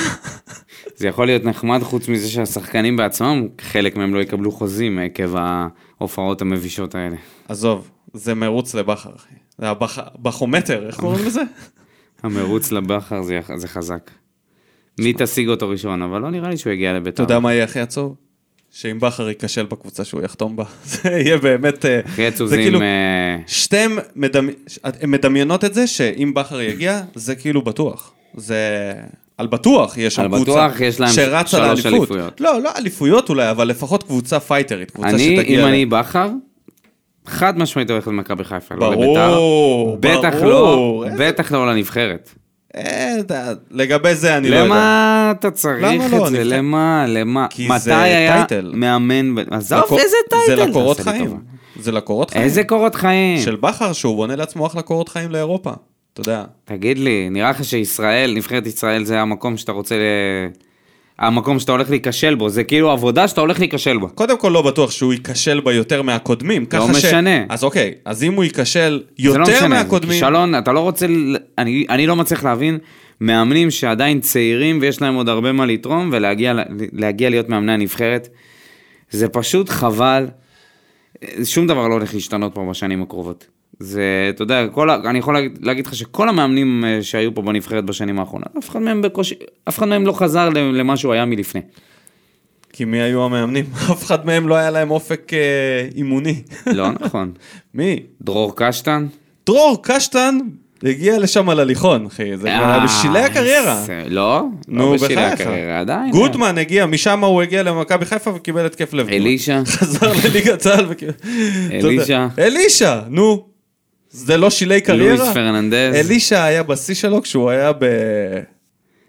זה יכול להיות נחמד חוץ מזה שהשחקנים בעצמם, חלק מהם לא יקבלו חוזים עקב ההופעות המבישות האלה. עזוב, זה מרוץ לבכר, אחי. זה הבח... בחומטר, איך קוראים לזה? המרוץ לבכר זה, זה חזק. מי תשיג אותו ראשון, אבל לא נראה לי שהוא יגיע אתה לביתר. יודע מה יהיה הכי עצוב? שאם בכר ייכשל בקבוצה שהוא יחתום בה, זה יהיה באמת... אה, הכי עצוב זה כאילו. אה, שתיהן מדמי... מדמיינות את זה שאם בכר יגיע, זה כאילו בטוח. זה... על בטוח יש שם על קבוצה שרצה לאליפות. אליפויות. לא, לא אליפויות אולי, אבל לפחות קבוצה פייטרית, קבוצה אני, שתגיע... אם ל- אני בכר, חד משמעית הולך למכבי חיפה, לא ברור, לביתר. בטח לא, ברור. בטח לא לנבחרת. אה, לגבי זה אני לא יודע. למה אתה צריך למה לא? את זה? למה? למה? מתי היה. מאמן? עזוב, איזה טייטל? זה לקורות חיים. זה לקורות חיים. איזה קורות חיים? של בכר, שהוא בונה לעצמו אחלה קורות חיים לאירופה. אתה יודע. תגיד לי, נראה לך שישראל, נבחרת ישראל זה המקום שאתה רוצה ל... המקום שאתה הולך להיכשל בו, זה כאילו עבודה שאתה הולך להיכשל בה. קודם כל לא בטוח שהוא ייכשל בה יותר מהקודמים. ככה ש- משנה. אז אוקיי, אז אם הוא ייכשל זה לא יותר משנה, מהקודמים... זה כישלון, אתה לא רוצה, אני, אני לא מצליח להבין מאמנים שעדיין צעירים ויש להם עוד הרבה מה לתרום ולהגיע להיות מאמני הנבחרת. זה פשוט חבל, שום דבר לא הולך להשתנות פה בשנים הקרובות. זה, אתה יודע, כל, אני יכול להגיד, להגיד לך שכל המאמנים אה, שהיו פה בנבחרת בשנים האחרונות, אף אחד מהם בקושי, אף אחד מהם לא חזר למה שהוא היה מלפני. כי מי היו המאמנים? אף אחד מהם לא היה להם אופק אה, אימוני. לא נכון. מי? דרור קשטן? דרור קשטן הגיע לשם על הליכון, אחי. זה כבר היה בשלהי אה, הקריירה. לא, נו, לא בשלהי. הקריירה, עדיין. גוטמן הגיע, משם הוא הגיע למכבי חיפה וקיבל התקף לב. אלישע? חזר לליגת צה"ל וקיבל... אלישע? אלישע, נו. זה לא שילי קריירה? לואיס פרננדז. אלישע היה בשיא שלו כשהוא היה ב...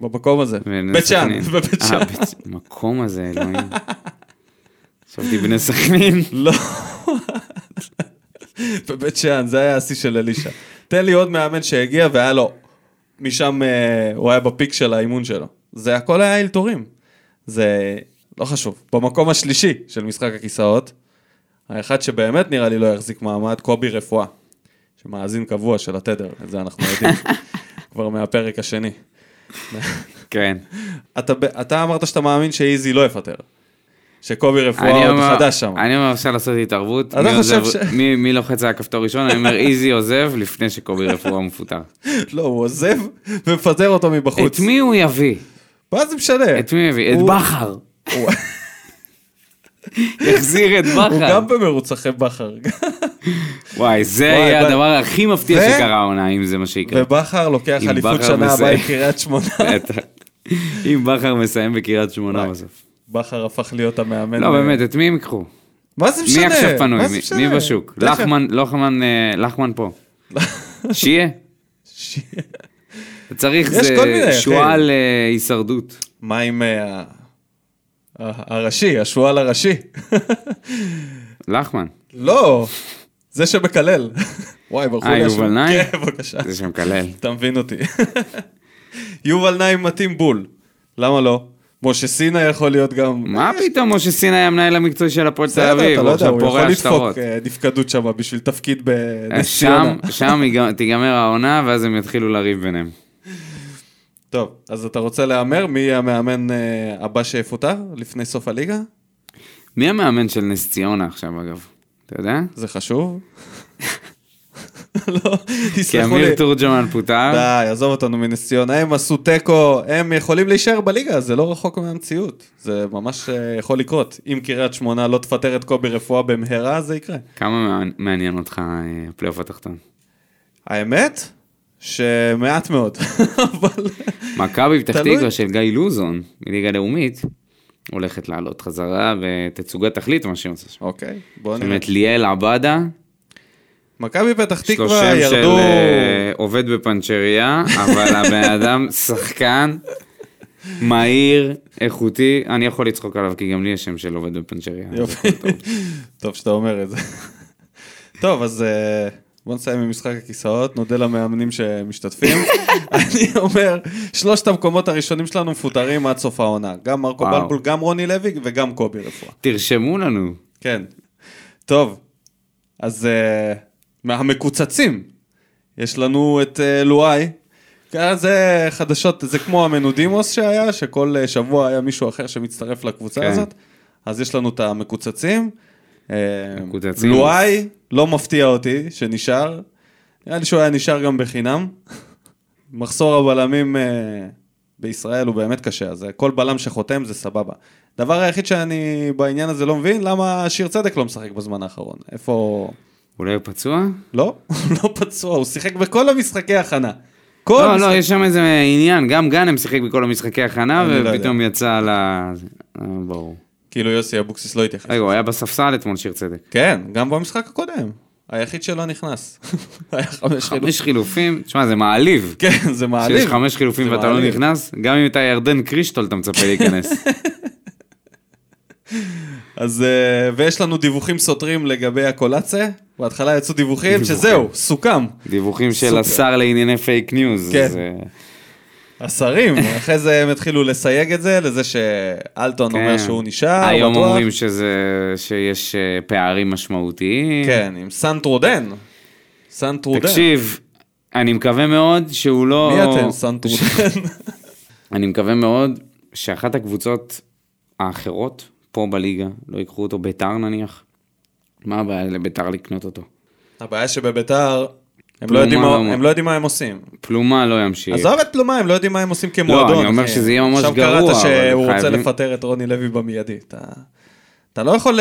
במקום הזה. בית שאן. בבית אה, שאן. בית- מקום הזה, אלוהים. חשבתי בני סכנין. לא. בבית שאן, זה היה השיא של אלישע. תן לי עוד מאמן שהגיע והיה לו, משם אה, הוא היה בפיק של האימון שלו. זה הכל היה אלתורים. זה לא חשוב. במקום השלישי של משחק הכיסאות, האחד שבאמת נראה לי לא יחזיק מעמד, קובי רפואה, שמאזין קבוע של התדר, את זה אנחנו יודעים. כבר מהפרק השני. כן. אתה, אתה אמרת שאתה מאמין שאיזי לא יפטר. שקובי רפואה עוד אומר- חדש שם. אני אומר, אפשר לעשות התערבות. אתה מי חושב ש- מי- מי לוחץ על הכפתור ראשון? אני אומר, איזי עוזב לפני שקובי רפואה מפוטר. לא, הוא עוזב ומפטר אותו מבחוץ. את מי הוא יביא? מה זה משנה? את מי הוא יביא? את בכר. הוא- יחזיר את הוא בכר. גם במרוץ אחרי בכר. וואי, זה יהיה הדבר הכי מפתיע שקרה העונה, אם זה מה שיקרה. ובכר לוקח אליפות שנה הבאה מסיים. עם קריית שמונה. אם בכר מסיים בקריית שמונה. בסוף. בכר הפך להיות המאמן. לא, באמת, את מי הם ייקחו? מה זה משנה? מי עכשיו פנוי? מי- בשוק? לחמן, אה, לחמן פה. שיהיה. צריך זה. שועל אה, הישרדות. מה עם אה, הראשי, השועל הראשי? לחמן. לא, זה שמקלל. וואי, ברחו אה, לי יובל השם. נעים? כן, בבקשה. זה שמקלל. אתה מבין אותי. יובל נעים מתאים בול. למה לא? משה סינה יכול להיות גם... מה פתאום, משה סיני היה המנהל המקצועי של הפועל תל אביב, אתה הוא לא יודע, עכשיו הוא יכול פורע לדפוק שטרות. אה, נפקדות שם בשביל תפקיד בנס שם, ציונה. שם תיגמר העונה, ואז הם יתחילו לריב ביניהם. טוב, אז אתה רוצה להמר מי יהיה המאמן אה, הבא שיפוטר לפני סוף הליגה? מי המאמן של נס ציונה עכשיו, אגב? אתה יודע? זה חשוב? לא, כי תסלחו לי. אמיר תורג'מן פוטר. די, עזוב אותנו מנס ציונה, הם עשו תיקו, הם יכולים להישאר בליגה, זה לא רחוק מהמציאות. זה ממש אה, יכול לקרות. אם קריית שמונה לא תפטר את קובי רפואה במהרה, זה יקרה. כמה מעניין- מעניין אותך אה, הפלייאוף התחתון? האמת, שמעט מאוד. אבל... מכבי פתח. תקווה של גיא לוזון, מליגה לאומית, הולכת לעלות חזרה, ותצוגת תחליט מה שהיא עושה שם. אוקיי, בוא זאת נראה. אומרת, ליאל עבדה, מכבי פתח תקווה של ירדו... אה, עובד בפנצ'ריה, אבל הבן אדם שחקן, מהיר, איכותי, אני יכול לצחוק עליו, כי גם לי יש שם של עובד בפנצ'ריה. יופי. טוב שאתה אומר את זה. טוב, אז אה, בוא נסיים עם משחק הכיסאות, נודה למאמנים שמשתתפים. אני אומר, שלושת המקומות הראשונים שלנו מפוטרים עד סוף העונה. גם מרקו וואו. בלבול, גם רוני לוי וגם קובי רפואה. תרשמו לנו. כן. טוב, אז אה, מהמקוצצים, יש לנו את אה, לואי. כן, זה חדשות, זה כמו המנודימוס שהיה, שכל אה, שבוע היה מישהו אחר שמצטרף לקבוצה כן. הזאת. אז יש לנו את המקוצצים. אה. לואי, לא מפתיע אותי שנשאר. נראה לי שהוא היה נשאר גם בחינם. מחסור הבלמים אה, בישראל הוא באמת קשה, אז כל בלם שחותם זה סבבה. הדבר היחיד שאני בעניין הזה לא מבין, למה שיר צדק לא משחק בזמן האחרון? איפה... אולי הוא פצוע? לא, הוא לא פצוע, הוא שיחק בכל המשחקי הכנה. כל לא, משחק- לא, יש שם איזה עניין, גם גאנם שיחק בכל המשחקי הכנה, לא ופתאום יצא ל... אה, ברור. כאילו יוסי אבוקסיס לא התייחס. רגע, הוא היה בספסל אתמול, שיר צדק. כן, גם במשחק הקודם. היחיד שלא נכנס. היה חמש חילופים. חמש חילופים, תשמע, זה מעליב. כן, זה מעליב. שיש חמש חילופים ואתה לא. נכנס, גם אם אתה ירדן קרישטול אתה מצפה להיכנס. אז, אה, ויש לנו דיווחים סותרים לגבי הקולאצה. בהתחלה יצאו דיווחים שזהו, סוכם. דיווחים של. השר לענייני fake news. כן. השרים, אחרי זה הם התחילו לסייג את זה, לזה שאלטון אומר כן. שהוא נשאר, היום בטוח. אומרים שזה, שיש אה, פערים משמעותיים. כן, עם סנטרודן. סנטרודן. תקשיב, אני מקווה מאוד שהוא לא... מי אתם, סנטרודן? אני מקווה מאוד שאחת הקבוצות האחרות פה בליגה לא ייקחו אותו, ביתר נניח. מה הבעיה לביתר לקנות אותו? הבעיה שבביתר, הם לא יודעים מה- לא- הם לא יודעים מה הם עושים. פלומה לא ימשיך. עזוב את פלומה, הם לא יודעים מה הם עושים כמועדון. אני אומר אחי. שזה יהיה ממש עכשיו גרוע, קראת אבל שהוא רוצה לפטר את רוני לוי במיידי. אתה- לא יכול ל-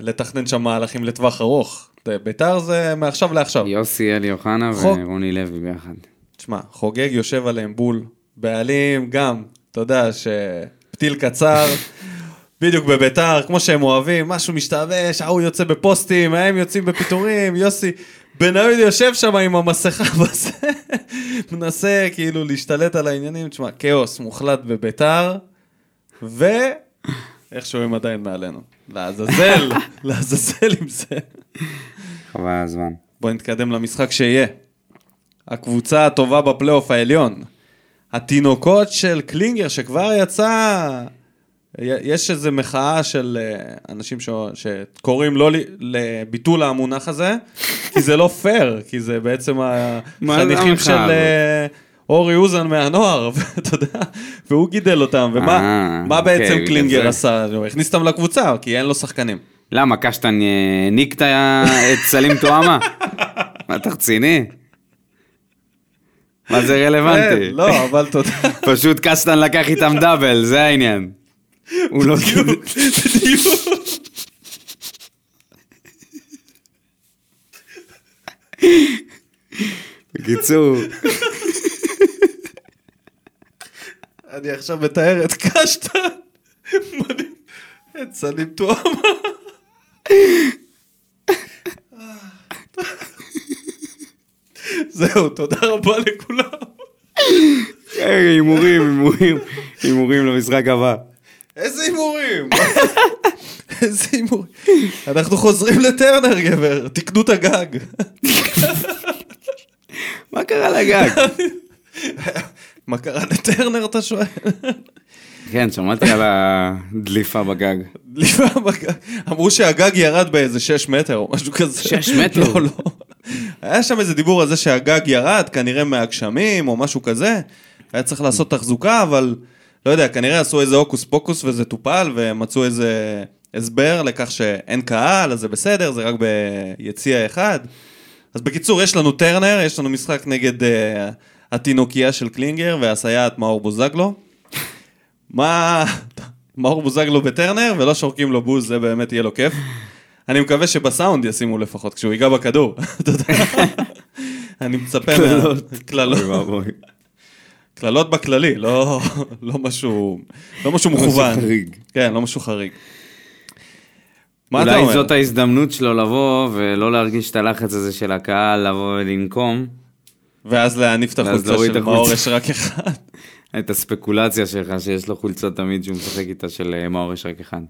לתכנן שם מהלכים לטווח ארוך. ביתר זה מעכשיו לעכשיו. יוסי אלי אוחנה. ורוני לוי ביחד. תשמע, חוגג יושב עליהם בול, בעלים גם, אתה יודע, שפתיל קצר, בדיוק בביתר, כמו שהם אוהבים, משהו משתבש, ההוא יוצא בפוסטים, הם יוצאים בפיטורים, יוסי, בניון יושב שם עם המסכה בזה, מנסה כאילו להשתלט על העניינים, תשמע, כאוס מוחלט בביתר, ואיכשהו הם עדיין מעלינו. לעזאזל, לעזאזל עם זה. חבל הזמן. בוא נתקדם למשחק שיהיה. הקבוצה הטובה בפלייאוף העליון. התינוקות של קלינגר שכבר יצא, יש איזו מחאה של אה, אנשים ש... שקוראים לא לביטול המונח הזה, כי זה לא פייר, כי זה בעצם החניכים של? אה, אורי אוזן מהנוער, ואתה יודע, והוא גידל אותם, ומה אה, אוקיי, בעצם קלינגר. עשה? הוא הכניס אותם לקבוצה, כי אין לו שחקנים. למה, קשטן אה, העניק את סלים טועמה? מה, אתה רציני? מה זה רלוונטי? כן, לא, אבל יודע, פשוט קשטן לקח איתם דאבל, זה העניין. הוא לא. בדיוק. בקיצור, אני עכשיו מתאר את קשטן, מדהים, את סלים טועמה. זהו, תודה רבה לכולם. הימורים, הימורים, הימורים למשחק הבא. איזה הימורים? איזה הימורים? אנחנו חוזרים לטרנר, גבר, תקנו את הגג. קרה לגג? מה קרה לטרנר, אתה שואל? כן, שמעתי על הדליפה בגג. לפעמים הגג- אמרו שהגג ירד באיזה 6 מטר או משהו כזה. שש מטר? לא, לא. היה שם איזה דיבור על זה שהגג ירד, כנראה מהגשמים או משהו כזה. היה צריך לעשות תחזוקה, אבל לא יודע, כנראה עשו איזה הוקוס פוקוס וזה טופל, ומצאו איזה הסבר לכך שאין קהל, אז זה בסדר, זה רק ביציע אחד. אז בקיצור, יש לנו טרנר, יש לנו משחק נגד uh, התינוקייה של קלינגר והסייעת מאור בוזגלו. מה... מאור בוזגלו בטרנר ולא שורקים לו בוז, זה באמת יהיה לו כיף. אני מקווה שבסאונד ישימו לפחות כשהוא ייגע בכדור. אני מצפה מה... קללות. בכללי, לא, לא משהו, לא משהו מכוון. חריג. כן, לא משהו חריג. מה אתה אולי אומר? זאת ההזדמנות שלו לבוא ולא להרגיש את הלחץ הזה של הקהל לבוא ולנקום. ואז להניף את החולצה של מאור. יש רק אחד. את הספקולציה שלך שיש לו חולצה תמיד שהוא משחק איתה של אה, מאור יש רק אחד.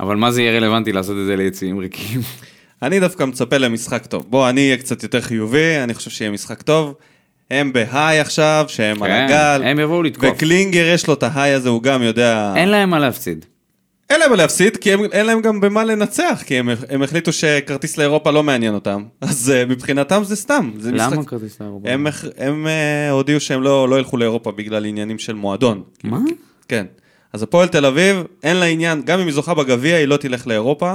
אבל מה זה יהיה רלוונטי לעשות את זה ליציעים ריקים? אני דווקא מצפה למשחק טוב. בוא, אני אהיה קצת יותר חיובי, אני חושב שיהיה משחק טוב. הם בהיי עכשיו, שהם על כן, הגל. הם יבואו לתקוף. וקלינגר יש לו את ההיי הזה, הוא גם יודע... אין להם מה להפסיד. אין להם מה להפסיד, כי הם, אין להם גם במה לנצח, כי הם, הם החליטו שכרטיס לאירופה לא מעניין אותם. אז uh, מבחינתם זה סתם. זה למה משחק... כרטיס לאירופה? הם, הם, uh, הודיעו שהם לא, לא ילכו לאירופה בגלל עניינים של מועדון. מה? כן. אז הפועל תל אביב, אין לה עניין, גם אם היא זוכה בגביע, היא לא תלך לאירופה,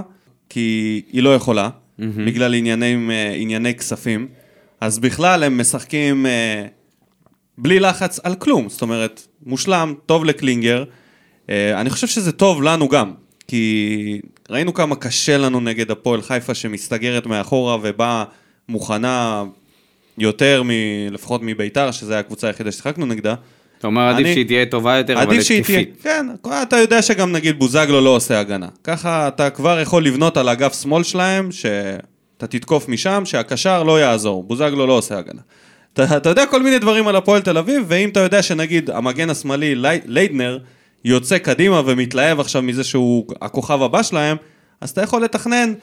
כי היא לא יכולה, בגלל עניינים, אה, ענייני כספים. אז בכלל הם משחקים אה, בלי לחץ על כלום, זאת אומרת, מושלם, טוב לקלינגר. אה, אני חושב שזה טוב לנו גם, כי ראינו כמה קשה לנו נגד הפועל חיפה שמסתגרת מאחורה ובאה מוכנה יותר, מ, לפחות מביתר, שזו הקבוצה היחידה ששיחקנו נגדה. אתה אומר עדיף אני- שהיא תהיה טובה יותר, אבל שהיא תהיה, התקפית. כן, אתה יודע שגם נגיד בוזגלו לא עושה הגנה. ככה אתה כבר יכול לבנות על אגף שמאל שלהם, שאתה תתקוף משם, שהקשר לא יעזור, בוזגלו לא עושה הגנה. אתה, אתה יודע כל מיני דברים על הפועל תל אביב, ואם אתה יודע שנגיד המגן השמאלי לי- ליידנר יוצא קדימה ומתלהב עכשיו מזה שהוא הכוכב הבא שלהם, אז אתה יכול לתכנן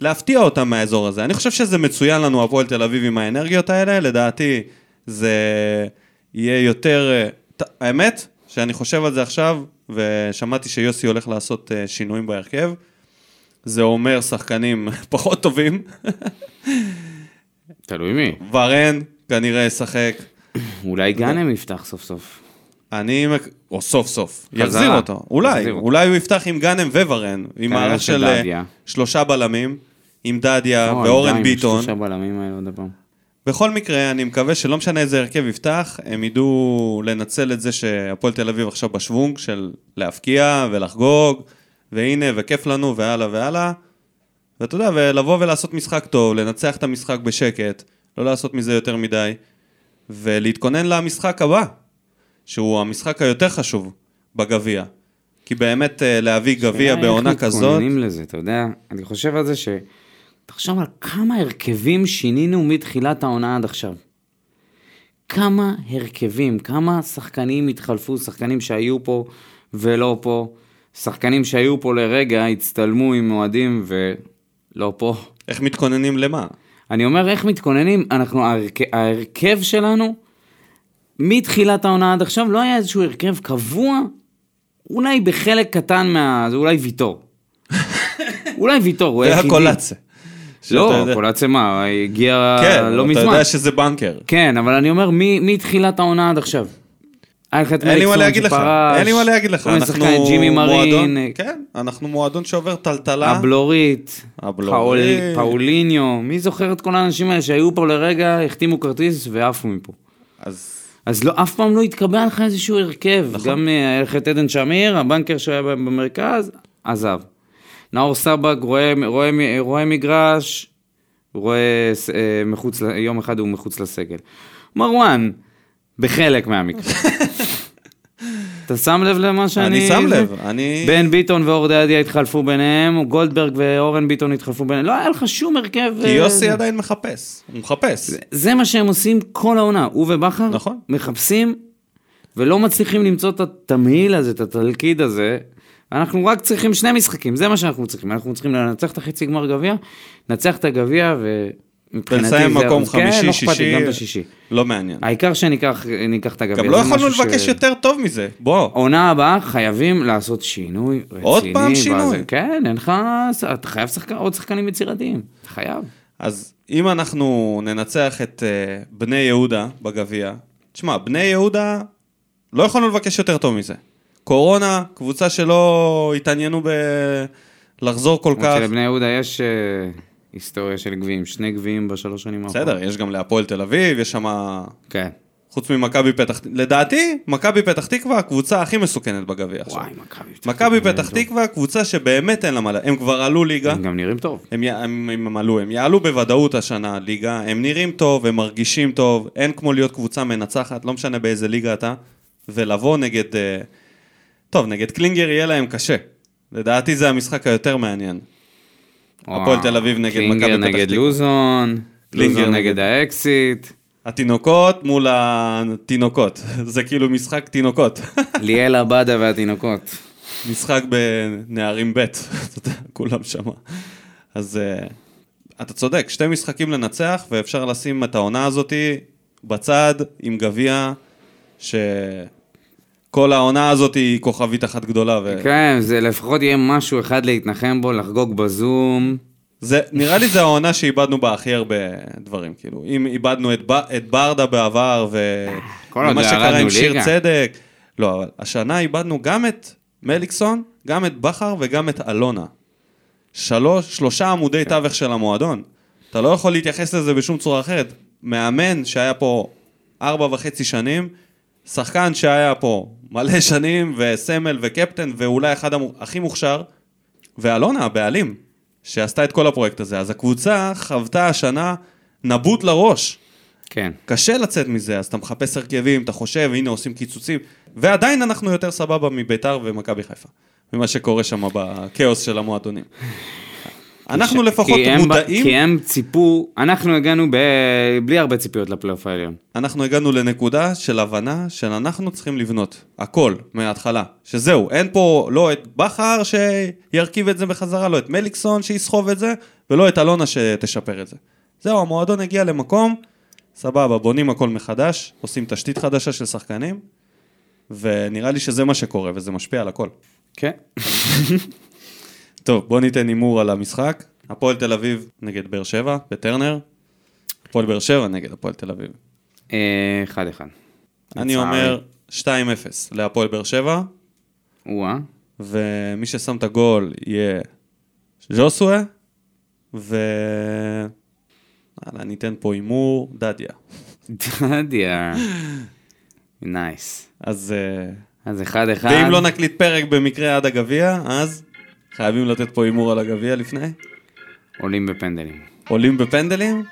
להפתיע אותם מהאזור הזה. אני חושב שזה מצוין לנו, הפועל תל אביב עם האנרגיות האלה, לדעתי זה יהיה יותר... אה, האמת, שאני חושב על זה עכשיו, ושמעתי שיוסי הולך לעשות אה, שינויים בהרכב, זה אומר שחקנים פחות טובים, תלוי מי. ורן כנראה ישחק, אולי גאנם יפתח סוף סוף. אני, או סוף סוף. יחזיר אותו, אולי, יחזיר. אולי הוא יפתח עם גאנם וורן, עם מערך של אה. שלושה בלמים, עם דדיה ואורן ביטון. שלושה בלמים האלה עוד פעם. בכל מקרה, אני מקווה שלא משנה איזה הרכב יפתח, הם ידעו לנצל את זה שהפועל תל אביב עכשיו בשוונג של להפקיע ולחגוג, והנה, וכיף לנו, והלאה והלאה. ואתה יודע, ולבוא ולעשות משחק טוב, לנצח את המשחק בשקט, לא לעשות מזה יותר מדי, ולהתכונן למשחק הבא, שהוא המשחק היותר חשוב בגביע. כי באמת אה, להביא גביע השאלה בעונה איך כזאת, מתכוננים לזה, אתה יודע, אני חושב על זה ש... תחשוב על כמה הרכבים שינינו מתחילת העונה עד עכשיו. כמה הרכבים, כמה שחקנים התחלפו, שחקנים שהיו פה ולא פה, שחקנים שהיו פה לרגע, הצטלמו עם אוהדים ולא פה. איך מתכוננים למה? אני אומר, איך מתכוננים? אנחנו, ההרכ... ההרכב שלנו, מתחילת העונה עד עכשיו, לא היה איזשהו הרכב קבוע, אולי בחלק קטן מה... זה אולי ויטור. אולי ויטור, הוא זה היחידי. הקולציה. שאתה לא, קולציה מה, הגיע כן, לא אתה מזמן. יודע שזה בנקר. כן, אבל אני אומר, מתחילת העונה עד עכשיו? היה לך את אין מליקסון שפרש, אין לי מה להגיד לך, אנחנו מועדון, כן, אנחנו מועדון שעובר טלטלה. הבלורית, הבלורית. פאול- פאוליניו, מי זוכר את כל האנשים האלה שהיו פה לרגע, החתימו כרטיס ועפו מפה. אז אז לא, אף פעם לא התקבע לך איזשהו הרכב. נכון. גם היה לך את עדן שמיר, הבנקר שהיה במרכז, עזב. נאור סבג רואה, רואה, רואה מגרש, רואה אה, מחוץ, יום אחד הוא מחוץ לסגל. מרואן, בחלק מהמקרים. אתה שם לב למה שאני... אני שם זה? לב, אני... בן ביטון ואור דדיה התחלפו ביניהם, גולדברג ואורן ביטון התחלפו ביניהם, לא היה לך שום הרכב... כי אה, יוסי זה. עדיין מחפש, הוא מחפש. זה מה שהם עושים כל העונה, הוא ובכר נכון. מחפשים ולא מצליחים למצוא את התמהיל הזה, את התלכיד הזה. אנחנו רק צריכים שני משחקים, זה מה שאנחנו צריכים. אנחנו צריכים לנצח את החצי גמר גביע, לנצח את הגביע ומבחינתי ולסיים זה... מקום כן, חמישי, לא אכפת לי, שישי. גם בשישי. לא מעניין. העיקר שניקח ניקח את הגביע. גם לא יכולנו לבקש ש- יותר טוב מזה, בוא. עונה הבאה חייבים לעשות שינוי רציני. עוד פעם שינוי? בזה. כן, אין לך... אתה חייב שחק... עוד שחקנים יצירתיים. אתה חייב. אז אם אנחנו ננצח את uh, בני יהודה בגביע, תשמע, בני יהודה, לא יכולנו לבקש יותר טוב מזה. קורונה, קבוצה שלא התעניינו בלחזור כל כך. למרות שלבני יהודה יש אה, היסטוריה של גביעים, שני גביעים בשלוש שנים האחרונות. בסדר, יש גם להפועל תל אביב, יש שם, כן. חוץ ממכבי פתח, לדעתי, מכבי פתח תקווה הקבוצה הכי מסוכנת בגביע עכשיו. וואי, מכבי. מכבי פתח תקווה, קבוצה שבאמת אין לה מה, הם כבר עלו ליגה, הם גם נראים טוב. הם, י- הם, הם עלו, הם יעלו בוודאות השנה ליגה, הם נראים טוב, הם מרגישים טוב, אין כמו להיות קבוצה מנצחת, לא משנה באיזה ליגה אתה, ולבוא נגד, אה, טוב, נגד קלינגר יהיה להם קשה. לדעתי זה המשחק היותר מעניין. הפועל תל אביב נגד מכבי פתח נגד תקווה. לוזון, קלינגר לוזון נגד- נגד האקסיט, התינוקות מול התינוקות, זה כאילו משחק תינוקות. ליאל עבדה והתינוקות. משחק בנערים ב', כולם שמה. אז אה, אתה צודק, שתי משחקים לנצח, ואפשר לשים את העונה הזאתי בצד עם גביע, שכל העונה הזאת היא כוכבית אחת גדולה. ו... כן, זה לפחות יהיה משהו אחד להתנחם בו, לחגוג בזום. זה, נראה לי זה העונה שאיבדנו בה הכי הרבה דברים, כאילו, אם איבדנו את, ב, את ברדה בעבר. כל ומה שקרה עם שיר ליגה. צדק, לא, אבל השנה איבדנו גם את מליקסון, גם את בכר וגם את אלונה. שלוש, שלושה עמודי כן. תווך של המועדון. אתה לא יכול להתייחס לזה בשום צורה אחרת. מאמן שהיה פה ארבע וחצי שנים, שחקן שהיה פה מלא שנים, וסמל וקפטן, ואולי אחד המו- הכי מוכשר, ואלונה, הבעלים, שעשתה את כל הפרויקט הזה. אז הקבוצה חוותה השנה נבוט לראש. כן. קשה לצאת מזה, אז אתה מחפש הרכבים, אתה חושב, הנה עושים קיצוצים, ועדיין אנחנו יותר סבבה מביתר ומכבי חיפה, ממה שקורה שם בכאוס של המועדונים. אנחנו לפחות כי הם, מודעים, כי הם ציפו, אנחנו הגענו ב... בלי הרבה ציפיות לפלייאוף העליון. אנחנו הגענו לנקודה של הבנה של אנחנו צריכים לבנות הכל מההתחלה, שזהו, אין פה לא את בכר שירכיב את זה בחזרה, לא את מליקסון שיסחוב את זה, ולא את אלונה שתשפר את זה. זהו, המועדון הגיע למקום, סבבה, בונים הכל מחדש, עושים תשתית חדשה של שחקנים, ונראה לי שזה מה שקורה, וזה משפיע על הכל. כן. טוב, בוא ניתן הימור על המשחק. הפועל תל אביב נגד באר שבע, בטרנר. הפועל באר שבע נגד הפועל תל אביב. אה, אחד אחד. אני. אומר 2-0 להפועל באר שבע, או-אה. ומי ששם את הגול יהיה ז'וסווה, ו... יאללה, ניתן פה הימור, דדיה. דדיה. nice. אז... אה, אז אחד אחד. ואם לא נקליט פרק במקרה עד הגביע, אז חייבים לתת פה הימור על הגביע לפני. עולים בפנדלים. עולים בפנדלים?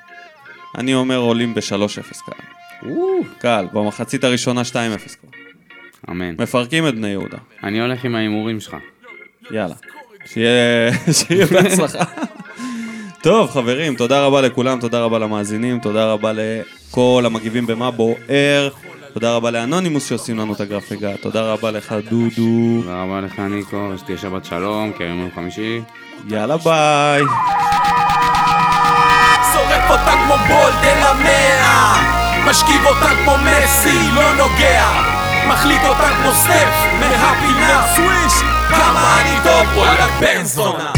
אני אומר עולים ב-3-0 קל. קל, במחצית הראשונה 2-0 כבר. אמן. מפרקים את בני יהודה. אני הולך עם ההימורים שלך. יאללה. שיהיה, שיהיה בהצלחה. טוב, חברים, תודה רבה לכולם, תודה רבה למאזינים, תודה רבה לכל המגיבים במה בוער, תודה רבה לאנונימוס שעושים לנו את הגרפיקה, תודה רבה לך דודו. תודה רבה לך ניקו, שתהיה שבת שלום, כי היום יום חמישי. יאללה ביי. שורף אותה כמו בולדן המאה, משכיב אותה כמו מסי, לא נוגע. מחליט אותה כמו סטף מהפינה סוויש כמה אני טוב וואלכ בן זונה